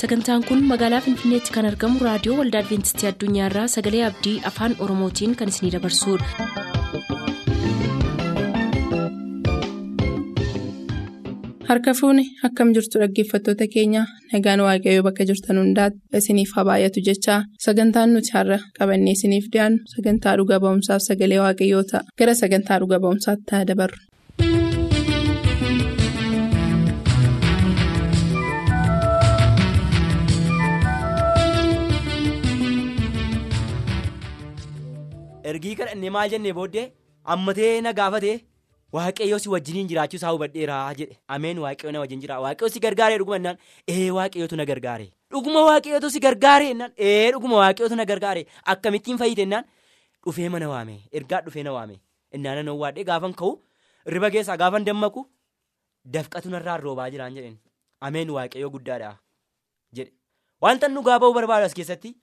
sagantaan kun magaalaa finfinneetti kan argamu raadiyoo waldaa adventistii addunyaarraa sagalee abdii afaan oromootiin kan isinidabarsudha. harka fuuni akkam jirtu dhaggeeffattoota keenya nagaan waaqayyoo bakka jirtan hundaati isiniif haa baay'atu jechaa sagantaan nuti har'a qabannee isiniif dhiyaannu sagantaa dhuga ba'umsaaf sagalee waaqayyoo ta'a gara sagantaa dhuga ba'umsaatti dabarru. Ergii kadhannee maal jennee booddee? Ammatee na gaafatee? Waaqayyoo si wajjiniin jiraachuu isaa hubadheeraa jedhe. Ameen waaqayyoo na wajjin jira waaqayyoo si gargaaree dhuguma innaan ee waaqayyootu na gargaare. Dhuguma waaqayyootu si gargaare innaan ee dhuguma waaqayyootu na gargaare. Akkamittiin fayyite innaan dhufee mana waame. Ergaa dhufee na waame. Innaan na waadhee gaafan ka'u. Riba keessaa gaafan dammaqu. Dafqatu narraan roobaa jiraan jedheen. Ameen waaqayyoo guddaadha jedhe. Wanta nu gaaba'uu barbaadu as keessatti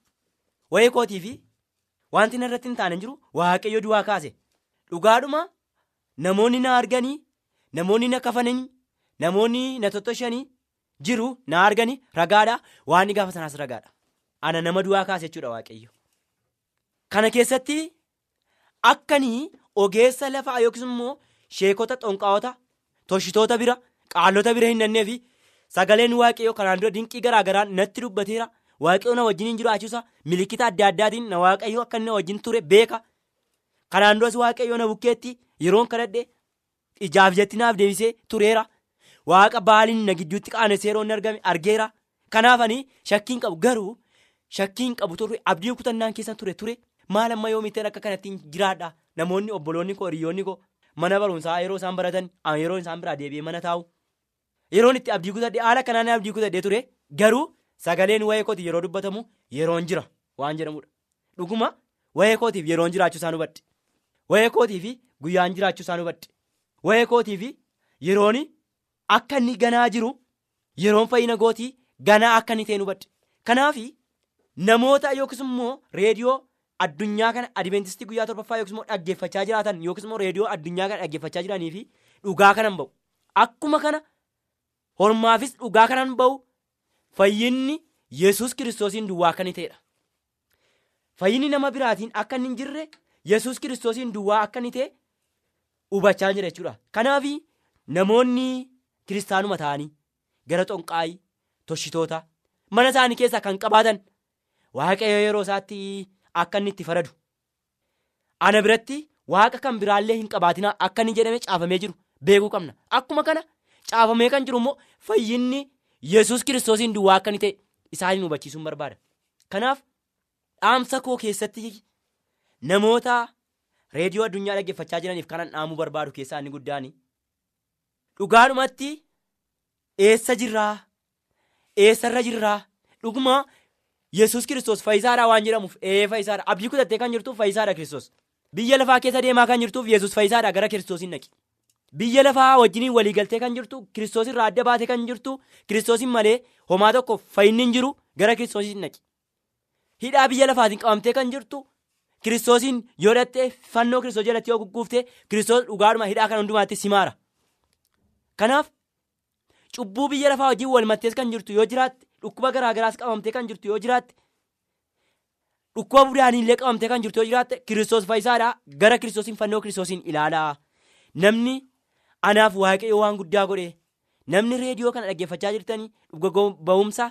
wayii kootii fi wanti narratti hin taane jiru waaqayyo du'aa kaase. Dhugaadhuma namoonni na arganii namoonni na kafananii namoonni na tottoshanii jiru na arganii ragaadha. Waan gaafa sanaas ragaadha. Ana nama du'aa kaase jechuudha waaqayyo. Kana keessatti akkanii ogeessa lafaa yookiis immoo sheekota xonqaa'ota toshitoota bira qaalota bira hin dannee fi sagaleen waaqayyo kanaan dura dinqii garaa garaan natti dubbateera waaqayyo na wajjin jiraachuusa milikita adda addaatiin na waaqayyo akka inni wajjin ture beeka. Kanaan duras waaqayyo na bukkeetti yeroon kadhadhe ijaaf jetti naaf deebisee tureera. Waaqa baaliin na gidduutti qaanessee yeroon argame argeera. Kanaafanii shakkiin qabu garuu shakkiin qabu ture abdii kutannaan keessa ture ture. Maal amma yoo miteen akka kanattiin jiraadha namoonni obboloonni koo hiriyoonni koo mana barumsaa yeroo isaan baratan yeroo isaan biraa deebi'ee mana taa'u. Yeroon itti abdii kutadhe haala kanaan abdii kutadhee ture. Garuu sagaleen wayee kooti yeroo dubbatamu yeroon jira waan jedhamudha dhuguma wayee kootiif yeroon jiraachuu isaan hubadhe. Wayee kootii fi guyyaan jiraachuu isaan hubadhe. Wayee kootii fi yeroon akka inni ganaa jiru yeroon fayyina gootii ganaa akka inni ta'e hubadhe. Kanaaf namoota yookiis immoo reediyoo addunyaa kana adventistii guyyaa torbaffaa yookiis immoo dhaggeeffachaa jiraatan yookiis immoo reediyoo addunyaa kana dhaggeeffachaa jiranii fi dhugaa kanan ba'u. Akkuma kana hormaafis dhugaa kanan ba'u fayyinni yesus kiristoosiin duwwaa inni ta'edha fayyinni nama biraatiin akka hin jirre yesus kiristoosiin duwwaa akka inni ta'e hubachaa jira jechuudha kanaaf namoonni kiristaanuma ta'anii gara xonqaayii toshitoota mana isaanii keessaa kan qabaatan waaqayyo yeroo isaatti akka inni itti faradu ana biratti waaqa kan biraallee hin qabaatinaa akka inni jedhame caafamee jiru beekuu qabna. Akkuma kana caafamee kan jiru immoo fayyinni yesus kiristoosiin duwwaa akka inni ta'e isaaniin hubachiisuun barbaada. Kanaaf dhaamsa koo keessatti namoota reediyoo addunyaa dhaggeeffachaa jiraniif kanan dhaamuu barbaadu keessaa inni guddaan dhugaadhumatti eessa jirraa? Eessarra jirraa? Dhuguma yesus kiristoos fayyisaadha waan jedhamuuf ee fayyisaadha abdii kutattee kan jirtuuf fayyisaadha kiristoos biyya lafaa keessa deemaa kan jirtuuf yesus fayyisaadha gara kiristoosiin dhaqi biyya lafaa wajjiniin waliigaltee kan jirtu kiristoos irraa adda baatee kan jirtu kiristoosiin malee homaa tokko fayyinni jiru gara kiristoosiin dhaqi. Hidhaa biyya lafaatiin qabamtee kan jirtu kiristoosiin yoo dhattee fannoo kiristoos jalatti yoo gugguuftee kiristoos dhugaadhuma hidhaa kana hundumaatti simaara. Kanaaf cubbuu biyya lafaa wajjin wal mattees kan jirtu yoo jiraatte dhukkuba garaagaraas qabamtee kan jirtu yoo jiraatte dhukkuba budaaniillee qabamtee kan jirtu yoo jiraatte kiristoos fayyisaadha gara kiristoosiin fannoo kiristoosiin ilaalaa. Namni anaaf waaqayyo waan guddaa godhe namni reediyoo kana dhaggeeffachaa jirtanii dhuga ba'umsa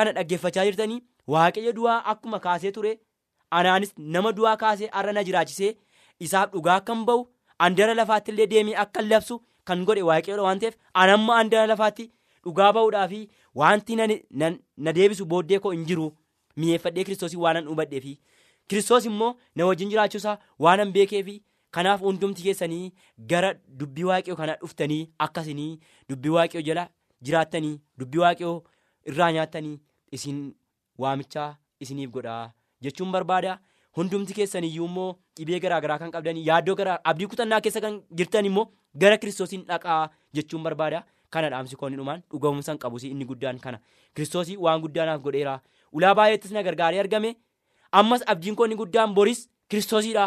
kana dhaggeeffachaa jirtanii waaqayyo du'aa akkuma kaasee ture anaanis nama du'aa kaasee har'a na jiraachisee isaaf dhugaa akkan ba'u andara lafaatti illee deemee akka labsu kan godhe waaqayyoodha waan ta'eef anamma andara lafaatti dhugaa ba'uudhaa fi wanti na deebisu booddee koo hin jiru. Mi'eeffadhee kiristoosii waan an hubadhee fi kiristoos immoo na wajjin jiraachuusaa waan an beekee fi kanaaf hundumti keessanii gara dubbii waaqayyoo kana dhuftanii akkasinii dubbii waaqayyoo jala jiraattanii dubbii waaqayyoo irraa nyaattanii isin waamichaa isiniif godhaa jechuun barbaada. Hundumti keessaniyyuu immoo dhibee garaagaraa kan qabdanii yaaddoo garaa abdii kutannaa keessa kan jirtan immoo gara kiristoosiin dhaqaa jechuun barbaada. Kana dhaamsi koonni dhumaan dhuga'umsa hin qabus inni guddaan kana. Kiristoosii waan guddaanaaf godheera ulaa baay'eettis na gargaaree argame. Ammas abdiin koonni guddaan boris kiristoosiidha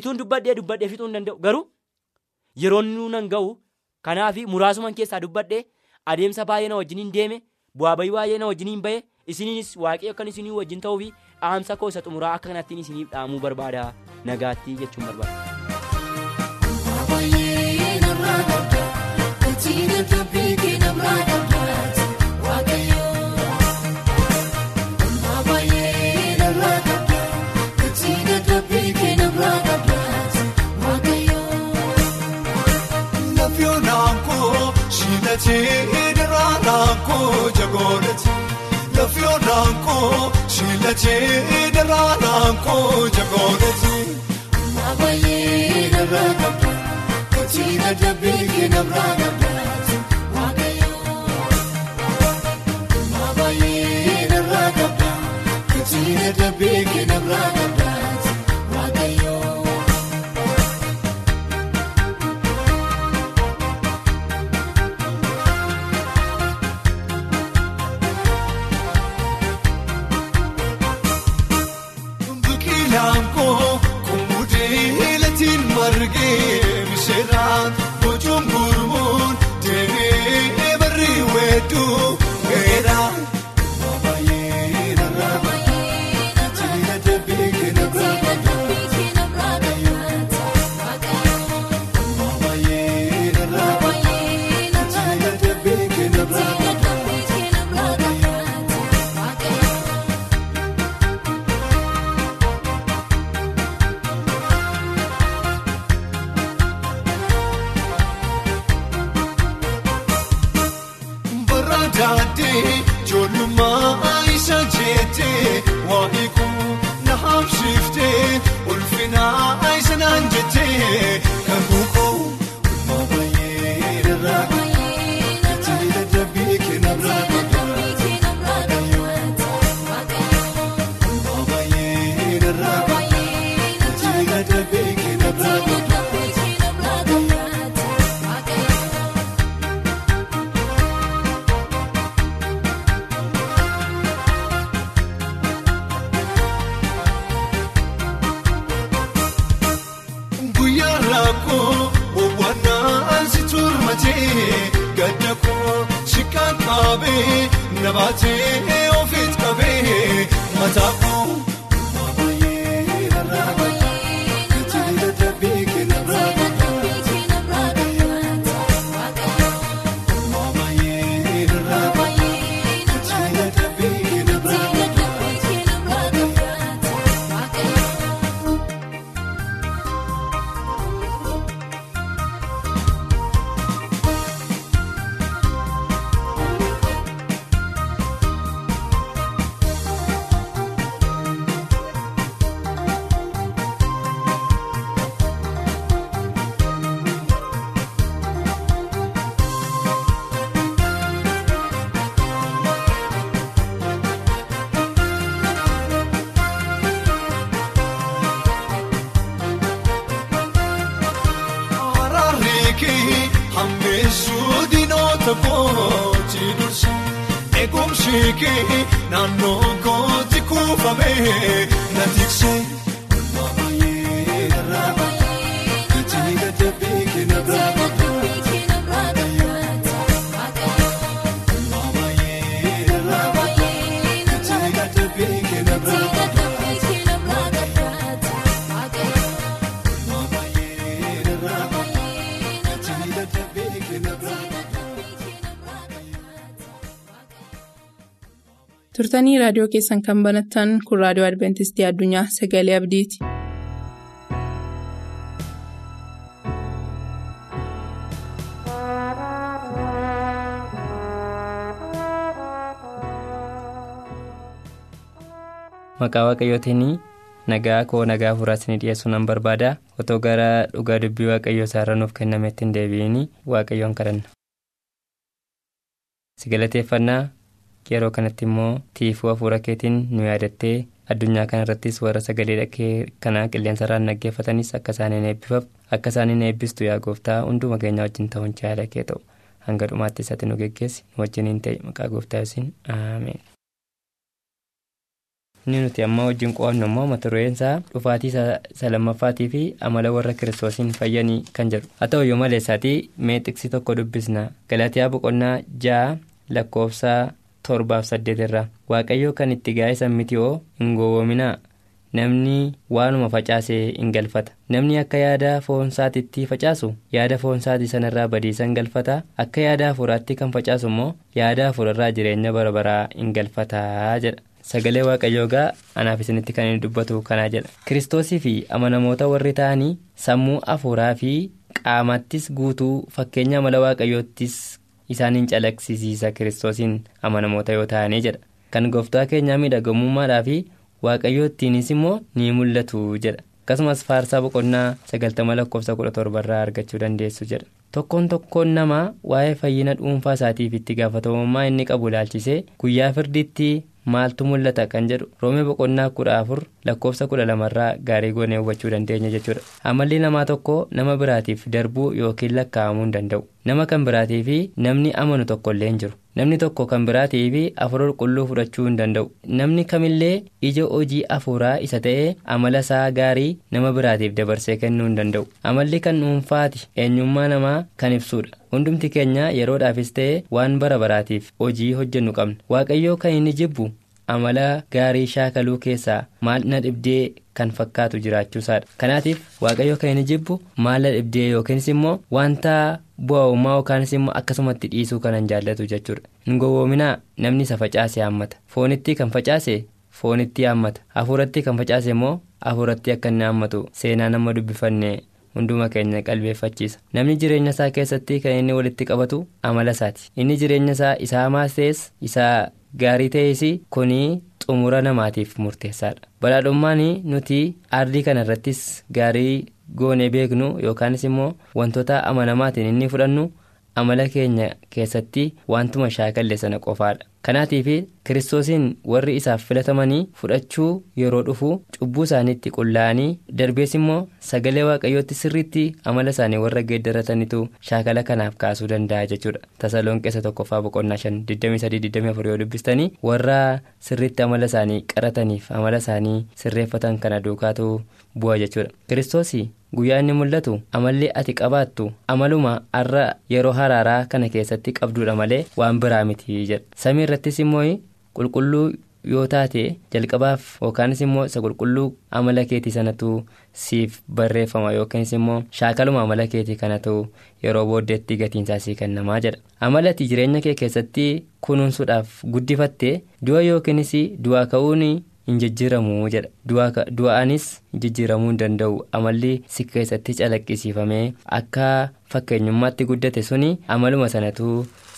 ituun dubbadhee dubbadhee fixuu hin danda'u garuu yeroon nuun ga'u kanaaf muraasuman keessaa dubbadhee adeemsa baay'ee na wajjin hin deeme bu'aa bayii baay'ee na wajjiniin bahe isiniinis waaqayyo akkan isinii wajjin ta'uu fi dhaamsa koo isa xumuraa akka kanattiin isiniif dhaamuu barbaada nagaatti jechuun barbaada. Shiilachee daraaraan koo jagoonati. Maabaayee narraa qabda kotiina dambii keenarraa qabdaati Margee naannoo kooti kuufamee na tiksee. Turtanii raadiyoo keessan kan banattan kun raadiyoo adventistii addunyaa sagalee abdiiti. maqaa waaqayyootiin nagaa koo nagaa furaasanii dhiyeessuu nan barbaada otoo gara dhugaa dubbii waaqayyoo isaarra nuuf kennametti hin deebi'in waaqayyoon kadhanna. si galateeffannaa yeroo kanatti immoo tiifuu hafuura keetiin nu yaadattee addunyaa kana irrattis warra sagalee dhagee kana qilleensarraan dhaggeeffatanis akka isaaniin eebbifaaf akka isaaniin eebbistu yaa gooftaa hunduma keenya wajjin ta'uun jaala kee ta'u. Hanga dhumaatti isatti nu geggeessi. Nu wajjiniin ta'e. Maqaa gooftaa yosiin aameen. inni nuti amma wajjin qo'annu immoo mata dureen isaa dhufaatii isa lammaffaatii fi amala warra kiristoosiin fayyanii kan jedhu. Haa ta'u iyyuu malee isaatii mee xiqsi tokko dubbisna. Galaatiyaa boqonnaa ja'a lakkoofsaa torbaaf saddeet irraa waaqayyo kan itti gaa'esan miti hoo hin gowwoominaa namni waanuma facaasee hin galfata. Namni akka yaada foonsaatitti facaasu yaada foonsaatii sanarraa badiisan galfata. Akka yaada hafuuraatti kan facaasu immoo yaada hafuurarraa jireenya bara baraa hin galfataa jedha. Sagalee waaqayyoo gaa anaaf isinitti kan inni dubbatu kanaa jedha. Kiristoosii fi amanamoota warri ta'anii sammuu hafuuraa fi qaamattis guutuu fakkeenya amala waaqayyoottis isaaniin calaqqisiisa kiristoosiin amanamoota yoo ta'anii jedha. Kan gooftaa keenyaa miidhagamummaadhaa fi waaqayyoottiinis immoo ni mul'atu jedha. Akkasumas faarsaa boqonnaa sagaltama lakkoofsa kudha torbarraa argachuu dandeessu jedha. Tokkoon tokkoon namaa waa'ee fayyina dhuunfaa isaatiif itti gaafatamummaa inni qabu ilaalchisee guyyaa firdiitti maaltu mul'ata kan jedhu? Roomee boqonnaa kudha afur lakkoofsa kudha lamarraa gaarii goonee hubachuu dandeenya jechuudha. Amalli namaa tokko nama biraatiif darbuu yookiin lakkaa'amuu hin danda'u. Nama kan biraatii fi namni amanu tokko illee hin jiru. Namni tokko kan biraatii fi hafuura qulqulluu fudhachuu hin danda'u. Namni kamillee ija hojii hafuuraa isa ta'ee amala isaa gaarii nama biraatiif dabarsee kennuu hin danda'u. Amalli kan dhuunfaati eenyummaa namaa kan ibsudha hundumti keenya yeroodhaafis ta'ee waan bara baraatiif hojii hojjennu qabna. Waaqayyoo kan inni jibbu amala gaarii shaakaluu keessaa maal na dhibdee kan fakkaatu jiraachuusaadha kanaatiif waaqayyo kan inni jibbu maal na dhibdee yookiinis immoo wanta bu'aa'ummaa yookaanis immoo akkasumatti dhiisuu kanan jaallatu jechuudha. Hin gowwoominaa namni isa facaase haammata. Foonitti kan facaase foonitti haammata. Hafuuratti kan facaase immoo hafuuratti akka inni haammatu seenaa nama dubbifanne hunduma keenya qalbeeffachiisa. Namni jireenya isaa keessatti kan inni walitti qabatu amala isaati. Inni jireenya isaa isa hamaas ta'es isa gaarii ta'es kuni xumura namaatiif murteessaadha. Badhaadhummaan nuti ardii kana irrattis gaarii goonee beeknu yookaanis immoo wantoota amanamaatiin inni fudhannu amala keenya keessatti wantuma shaakalle sana qofaadha. Kanaatiif kiristoosiin warri isaaf filatamanii fudhachuu yeroo dhufu cubbuu isaaniitti qullaa'anii darbees immoo sagalee waaqayyootti sirriitti amala isaanii warra geeddaratanitu shaakala kanaaf kaasuu danda'a jechuudha. Tasaloonqeessa tokkoffaa boqonnaa shan 23-24 yoo dubbistanii warra sirriitti amala isaanii qarataniif amala isaanii sirreeffatan kana duukaatu bu'a jechuudha. Kiristoosii guyyaa inni mul'atu. Amalli ati qabaattu. Amaluma har'a yeroo haraaraa kana keessatti qabduudha malee waan biraa miti jedha. Samii irrattis immoo qulqulluu yoo taate jalqabaaf yookaanis immoo isa qulqulluu amala keetii sanatu siif barreeffama yookiinis immoo shaakaluma amala keetii kanatu yeroo booddeetti gatiinsaa sii kennamaa jedha. Amala ati jireenya kee keessatti kunuunsuudhaaf guddifatte du'a yookiinis du'aa ka'uun hin jijjiiramu jedha. Du'aanis jijjiiramuu hin danda'u. Amalli si keessatti calaqqisiifamee akka fakkeenyummaatti guddate suni amaluma sanatu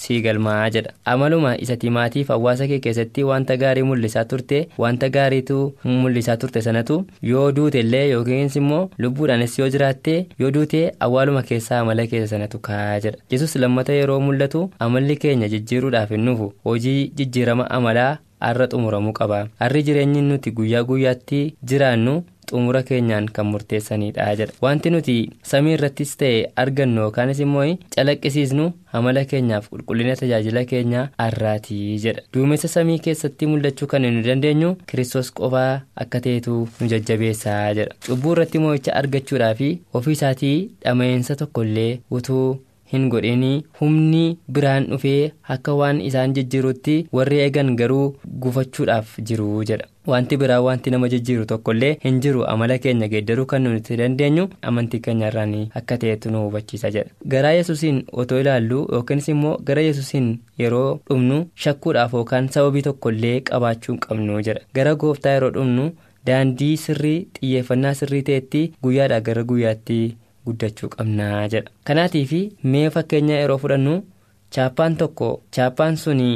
sii galmaa jedha. Amaluma isa timaatiif hawaasa kee keessatti wanta gaarii mul'isaa turte wanta gaariitu mul'isaa turte sanatu yoo duute illee yookiinis immoo lubbuudhaanis yoo jiraatte yoo duute awwaaluma keessaa amala keessa sanatu kaa'aa jedha. Yesus lammata yeroo mul'atu amalli keenya jijjiiruudhaaf hin nufu hojii jijjiirama amalaa har'a xumuramuu qaba. Har'i jireenyi nuti guyyaa guyyaatti jiraannu xumura keenyaan kan murteessanidha jedha. Wanti nuti samii irrattis ta'e argannu yookaanis immoo calaqqisiisnu amala keenyaaf qulqullina tajaajila keenyaa har'aatii jedha. Duumessa samii keessatti mul'achuu kan nu dandeenyu kiristoos qofaa akka ta'etu nu jajjabeessaa jedha. Cubbuu irratti moo'icha argachuudhaa fi ofii isaatii dhama'insa tokkollee utuu hin godhinii humni biraan dhufee akka waan isaan jijjiirutti warri eegan garuu gufachuudhaaf jiru jedha. Wanti biraa wanti nama jijjiiru tokkollee hin jiru. Amala keenya geeddaruu kan nuti dandeenyu amantii keenya irraan akka ta'etu nu hubachiisa jedha. Garaa yesusiin otoo ilaallu yookiinis immoo gara yesusiin yeroo dhumnu shakkuudhaaf yookaan sababii tokkollee qabaachuu qabnu jedha. Gara gooftaa yeroo dhumnu daandii sirrii xiyyeeffannaa sirrii ta'etti guyyaadhaa gara guyyaatti. Guddachuu qabnaa jedha. Kanaatiif mee fakkeenya yeroo fudhannu chaappaan tokko chaappaan suni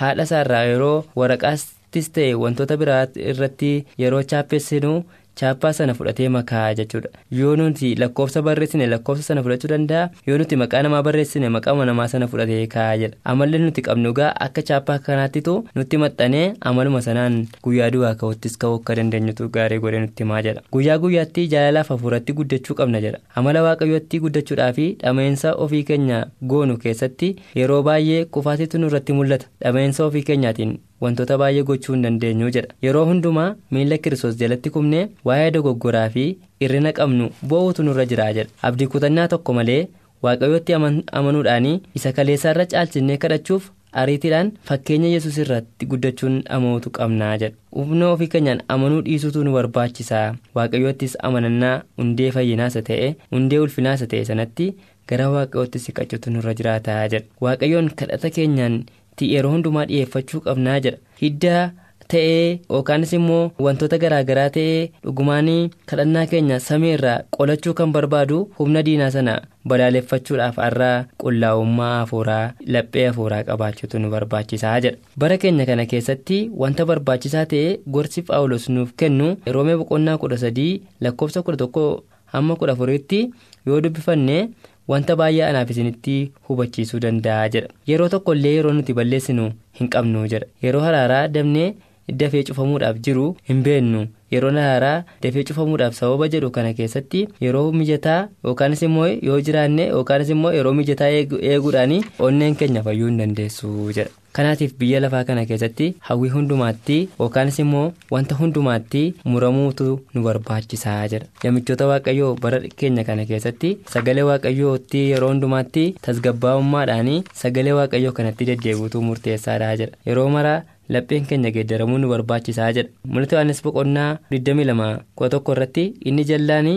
haadha isaarraa yeroo waraqaattis ta'e wantoota biraa irratti yeroo chaappeessinu chaappaa sana fudhatee makaa jechuudha. Yoo nuti lakkoofsa barreessine lakkoofsa sana fudhachuu danda'a yoo nuti maqaa namaa barreessine maqaa namaa sana fudhatee kaa'aa jedha amalli nuti qabnu gaa akka chaappaa kanaattitu nutti maxxanee amaluma sanaan guyyaa du'aa ka'uttis ka'uu akka dandeenyutu gaarii godhee nutti himaa jedha guyyaa guyyaatti jaalalaaf hafuuratti guddachuu qabna jedha amala waaqayyootti guddachuudhaa fi dhama'insa ofii keenya goonu keessatti yeroo baay'ee kufaatitu nurratti mul'ata. Dhama'insa ofii keenyaatiin wantoota baay'ee gochuu hin dandeenyu jedha yeroo hundumaa miila kiristoos jalatti kumnee waa'ee dogoggoraa fi irrina qabnu bo'uutu nurra jiraa jedha. Abdii kutannaa tokko malee waaqayyootti amanuudhaan isa kaleessaarra caalchinnee kadhachuuf ariitiidhaan fakkeenya yesus irratti guddachuun dhamootu qabnaa jedha. Humna ofii keenyaan amanuu dhiisuutu nu barbaachisaa. Waaqayyoottis amanannaa hundee fayyinaasa ta'e hundee ulfinaasa ta'e sanatti gara waaqayyootti siqachuutu nurra jiraataa jedha. Waaqayyoon kadhata keenyaan yeroo hundumaa dhi'eeffachuu qabnaa jedha. Hiddaa ta'ee yookaanis immoo wantoota garaagaraa ta'ee dhugumaanii kadhannaa keenya samii irraa qolachuu kan barbaadu humna diinaa sana balaaleffachuudhaaf har'aa qullaa'ummaa hafuuraa laphee hafuuraa qabaachuutu nu barbaachisaa jedha. Bara keenya kana keessatti wanta barbaachisaa ta'e gorsi phaawulos nuuf kennu roomee boqonnaa kudha sadii lakkoofsa kudha tokko hamma kudha afuriitti yoo dubbifanne wanta baay'ee anaaf isinitti hubachiisuu danda'a jedha. Yeroo tokko illee yeroo nuti balleessinu hin qabnu jedha. Yeroo haraaraa dabnee dafee cufamuudhaaf jiru hin beennu. Yeroo haraaraa dafee cufamuudhaaf sababa jedhu kana keessatti yeroo mijataa yookaanis immoo yoo jiraanne yookaanis immoo yeroo mijataa eeguudhaan onneen keenya fayyuu hin dandeessu jedha. kanaatiif biyya lafaa kana keessatti hawwii hundumaatti yookaanis immoo wanta hundumaatti muramuutu nu barbaachisaa jedha. Yamichoota waaqayyoo bara keenya kana keessatti sagalee waaqayyootti yeroo hundumaatti tasgabbaa'ummaadhaan sagalee waaqayyoo kanatti deddeebiutu murteessaadha jedha. Yeroo maraa lapheen keenya geeddaramuu nu barbaachisaa jedha. Mul'ata yohaannis boqonnaa 22 irratti inni jallaan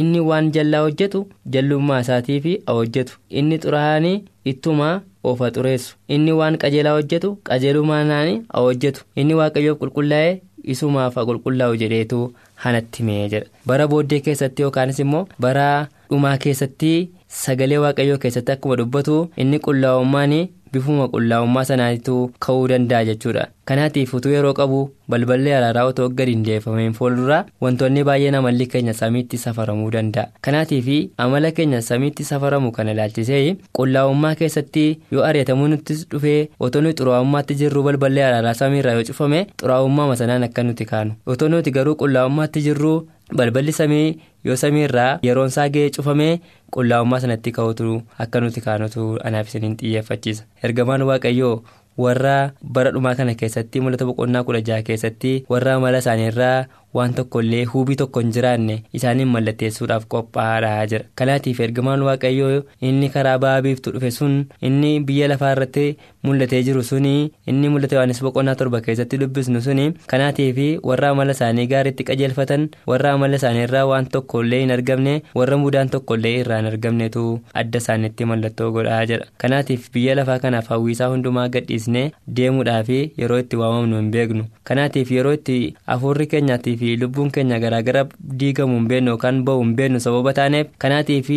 inni waan jallaa hojjetu jallummaa isaatii fi hojjetu. Inni xuraa'anii ittuma ofa xureessu. Inni waan qajeelaa hojjetu qajeelummaanaan hojjetu. Inni waaqayyoof qulqullaa'e isumaaf qulqullaa'u jedheetu hanatti mee jedha. Bara booddee keessatti yookaanis immoo bara dhumaa keessatti sagalee waaqayyoo keessatti akkuma dubbatu inni qullaa'ummaan bifuma qullaa'ummaa sanaatitu ka'uu danda'a jechuudha. Kanaatiif utuu yeroo qabu balballi araaraa otoo gadi hin deeffameen fuuldura wantoonni baay'een amalli keenya samiitti safaramuu danda'a. Kanaatiif amala keenya samiitti safaramu kana ilaalchisee qullaa'ummaa keessatti yoo ari'atamuu nutti dhufee otoo nuti xuraa'ummaatti jirru balballi araaraa samiirraa yoo cufame xuraa'ummaa sanaan akka nuti kaanu. Otoo nuti garuu qullaa'ummaatti jirru balballi samii yoo samiirraa yeroon isaa ga'ee cufamee qullaa'ummaa sanatti ka'utu akka nuti kaanutu anaaf isiniin xiyyeeffachiisa. Ergamaan waaqayyoo warra bara dhumaa kana keessatti mul'ata boqonnaa kudha jaha keessatti warra amala isaaniirraa waan tokko illee hubii tokko hin jiraanne isaaniin mallatteessuudhaaf qophaa'aadha jira. Kanaatiif ergamaan waaqayyoo inni karaa ba'a biiftuu dhufe sun inni biyya lafaa irratti mul'atee jiru suni inni mul'ata yohaannis boqonnaa torba keessatti dubbisnu suni kanaatiif warra amala isaanii gaariitti qajeelfatan warra amala isaaniirraa waan tokko illee hin argamne warra mudaan tokko illee irraa hin argamnetu adda isaaniitti mallattoo godhaa jedha kanaatiif biyya lafaa kanaaf hawwiisaa hundumaa gadhiisnee deemuudhaaf yeroo itti waamamnu hin beeknu. Kanaatiif yeroo itti hafuurri keenyaatii fi lubbuun keenya garaagara diigamu hin beeknu yookaan ba'u hin beeknu sababa taaneef kanaatiif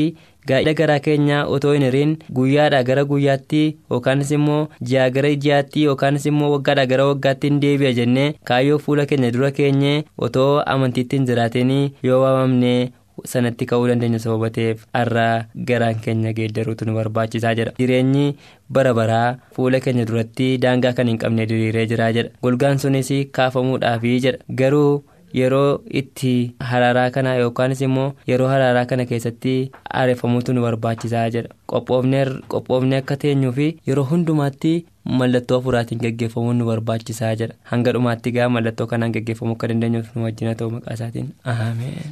gaa'ila garaa keenyaa otoo hin hiriin guyyaadhaa gara guyyaatti yookaanis immoo ji'a gara ji'aatti yookaanis immoo waggaadhaa gara waggaatti hin deebi'a jennee kaayyoo fuula keenya dura keenyee otoo amantiitti hin jiraatin yoo waamamne sanatti ka'uu dandeenya sababa ta'eef har'aa garaan keenya geeddaruutu nu barbaachisaa jedha. Jireenyi bara baraa fuula keenya duratti daangaa kan hin qabne diriiree jiraa jedha. Golgaan sunis kaafamuudhaafi jedha. Garuu yeroo itti haraaraa kana yookaanis immoo yeroo haraaraa kana keessatti aareeffamuutu nu barbaachisaa jedha. Qophoofnee akka teenyuu fi yeroo hundumaatti mallattoo hafuuraatiin gaggeeffamuun nu barbaachisaa jedha. Hanga dhumaatti gaa mallattoo kanaan gaggeeffamuu akka dandeenyuuf nu wajjin haa ta'u maqaa isaatiin ameen.